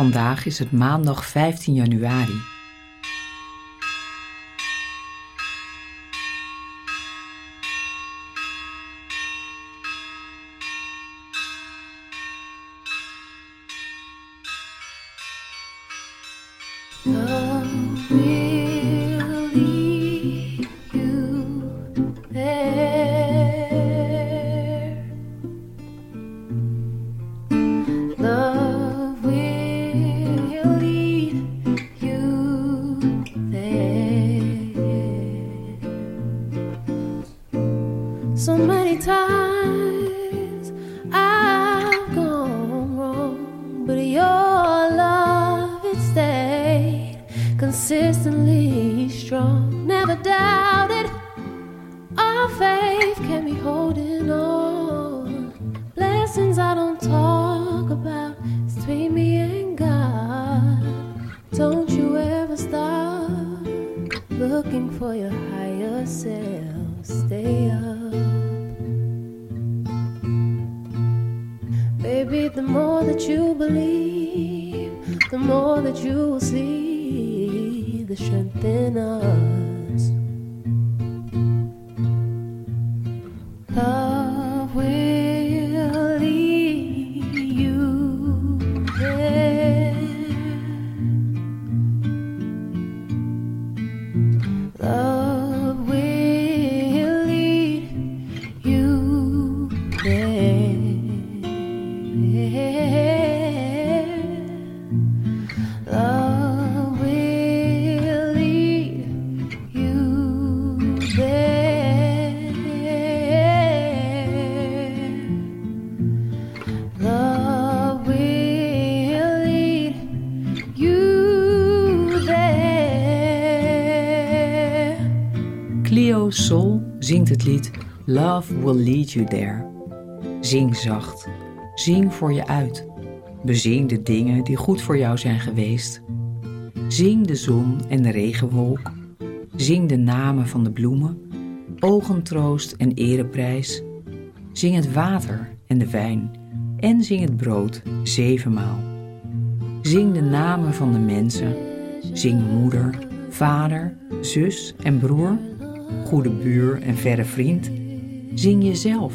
Vandaag is het maandag 15 januari. Consistently strong. Never doubted our faith can be holding on. Blessings I don't talk about it's between me and God. Don't you ever stop looking for your higher self. Stay up. Baby, the more that you believe, the more that you will see the strength in us. Lied Love Will Lead You There. Zing zacht, zing voor je uit. Bezing de dingen die goed voor jou zijn geweest. Zing de zon en de regenwolk. Zing de namen van de bloemen, ogentroost en ereprijs. Zing het water en de wijn en zing het brood zevenmaal. Zing de namen van de mensen. Zing moeder, vader, zus en broer, goede buur en verre vriend. Zing jezelf.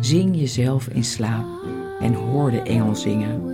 Zing jezelf in slaap en hoor de engel zingen.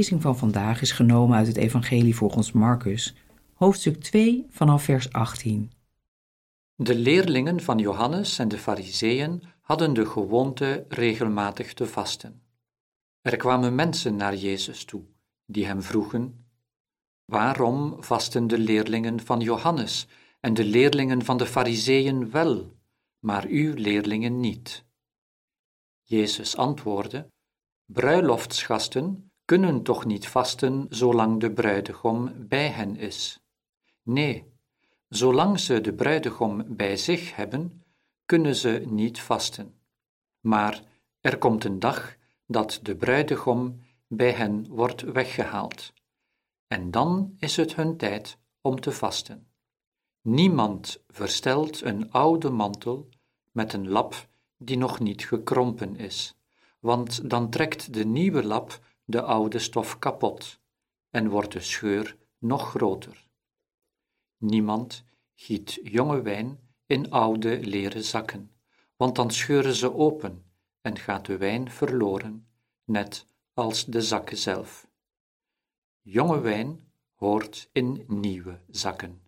Lezing van vandaag is genomen uit het Evangelie volgens Marcus, hoofdstuk 2 vanaf vers 18. De leerlingen van Johannes en de Fariseeën hadden de gewoonte regelmatig te vasten. Er kwamen mensen naar Jezus toe, die hem vroegen: Waarom vasten de leerlingen van Johannes en de leerlingen van de Fariseeën wel, maar uw leerlingen niet? Jezus antwoordde: Bruiloftsgasten kunnen toch niet vasten zolang de bruidegom bij hen is? Nee, zolang ze de bruidegom bij zich hebben, kunnen ze niet vasten. Maar er komt een dag dat de bruidegom bij hen wordt weggehaald. En dan is het hun tijd om te vasten. Niemand verstelt een oude mantel met een lap die nog niet gekrompen is, want dan trekt de nieuwe lap de oude stof kapot en wordt de scheur nog groter. Niemand giet jonge wijn in oude leren zakken, want dan scheuren ze open en gaat de wijn verloren, net als de zakken zelf. Jonge wijn hoort in nieuwe zakken.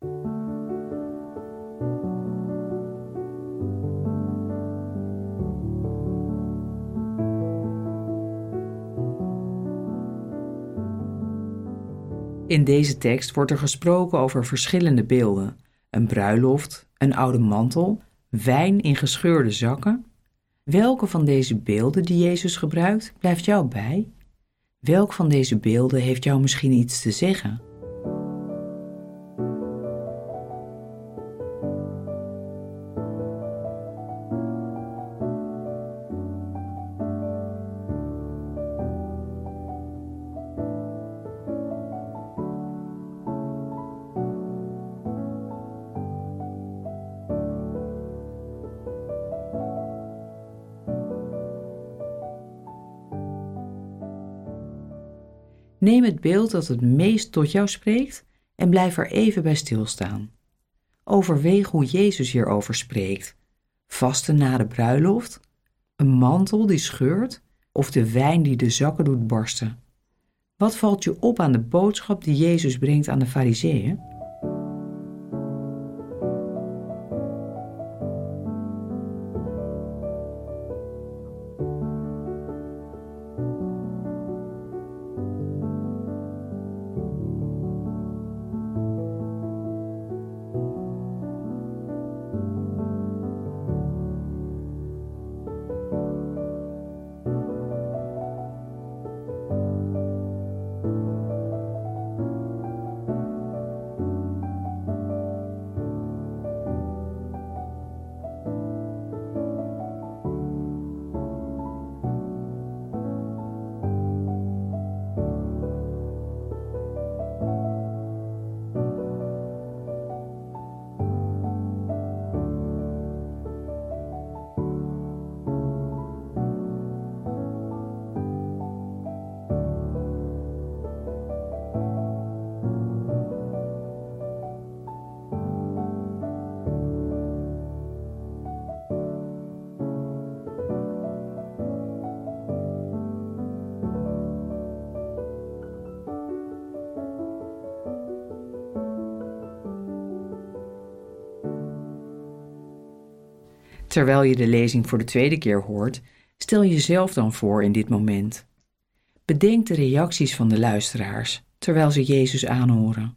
In deze tekst wordt er gesproken over verschillende beelden: een bruiloft, een oude mantel, wijn in gescheurde zakken. Welke van deze beelden die Jezus gebruikt, blijft jou bij? Welk van deze beelden heeft jou misschien iets te zeggen? Neem het beeld dat het meest tot jou spreekt en blijf er even bij stilstaan. Overweeg hoe Jezus hierover spreekt. Vasten na de bruiloft, een mantel die scheurt of de wijn die de zakken doet barsten. Wat valt je op aan de boodschap die Jezus brengt aan de Fariseeën? Terwijl je de lezing voor de tweede keer hoort, stel jezelf dan voor in dit moment. Bedenk de reacties van de luisteraars terwijl ze Jezus aanhoren.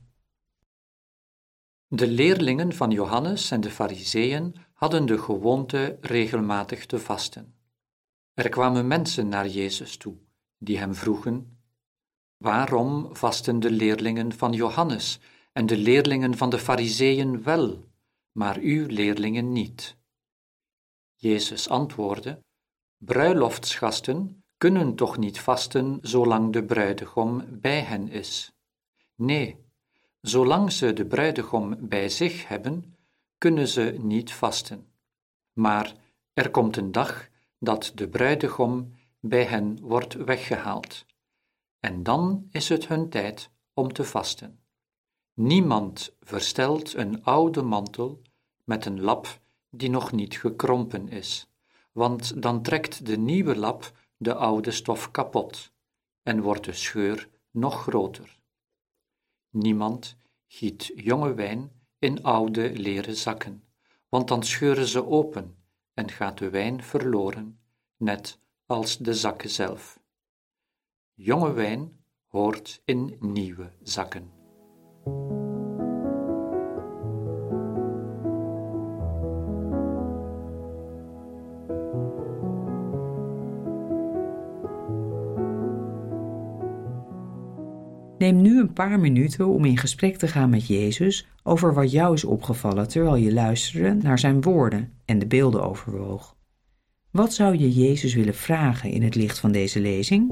De leerlingen van Johannes en de Fariseeën hadden de gewoonte regelmatig te vasten. Er kwamen mensen naar Jezus toe, die hem vroegen: Waarom vasten de leerlingen van Johannes en de leerlingen van de Fariseeën wel, maar uw leerlingen niet? Jezus antwoordde: Bruiloftsgasten kunnen toch niet vasten zolang de bruidegom bij hen is? Nee, zolang ze de bruidegom bij zich hebben, kunnen ze niet vasten. Maar er komt een dag dat de bruidegom bij hen wordt weggehaald. En dan is het hun tijd om te vasten. Niemand verstelt een oude mantel met een lap die nog niet gekrompen is, want dan trekt de nieuwe lap de oude stof kapot en wordt de scheur nog groter. Niemand giet jonge wijn in oude leren zakken, want dan scheuren ze open en gaat de wijn verloren, net als de zakken zelf. Jonge wijn hoort in nieuwe zakken. Neem nu een paar minuten om in gesprek te gaan met Jezus over wat jou is opgevallen terwijl je luisterde naar zijn woorden en de beelden overwoog. Wat zou je Jezus willen vragen in het licht van deze lezing?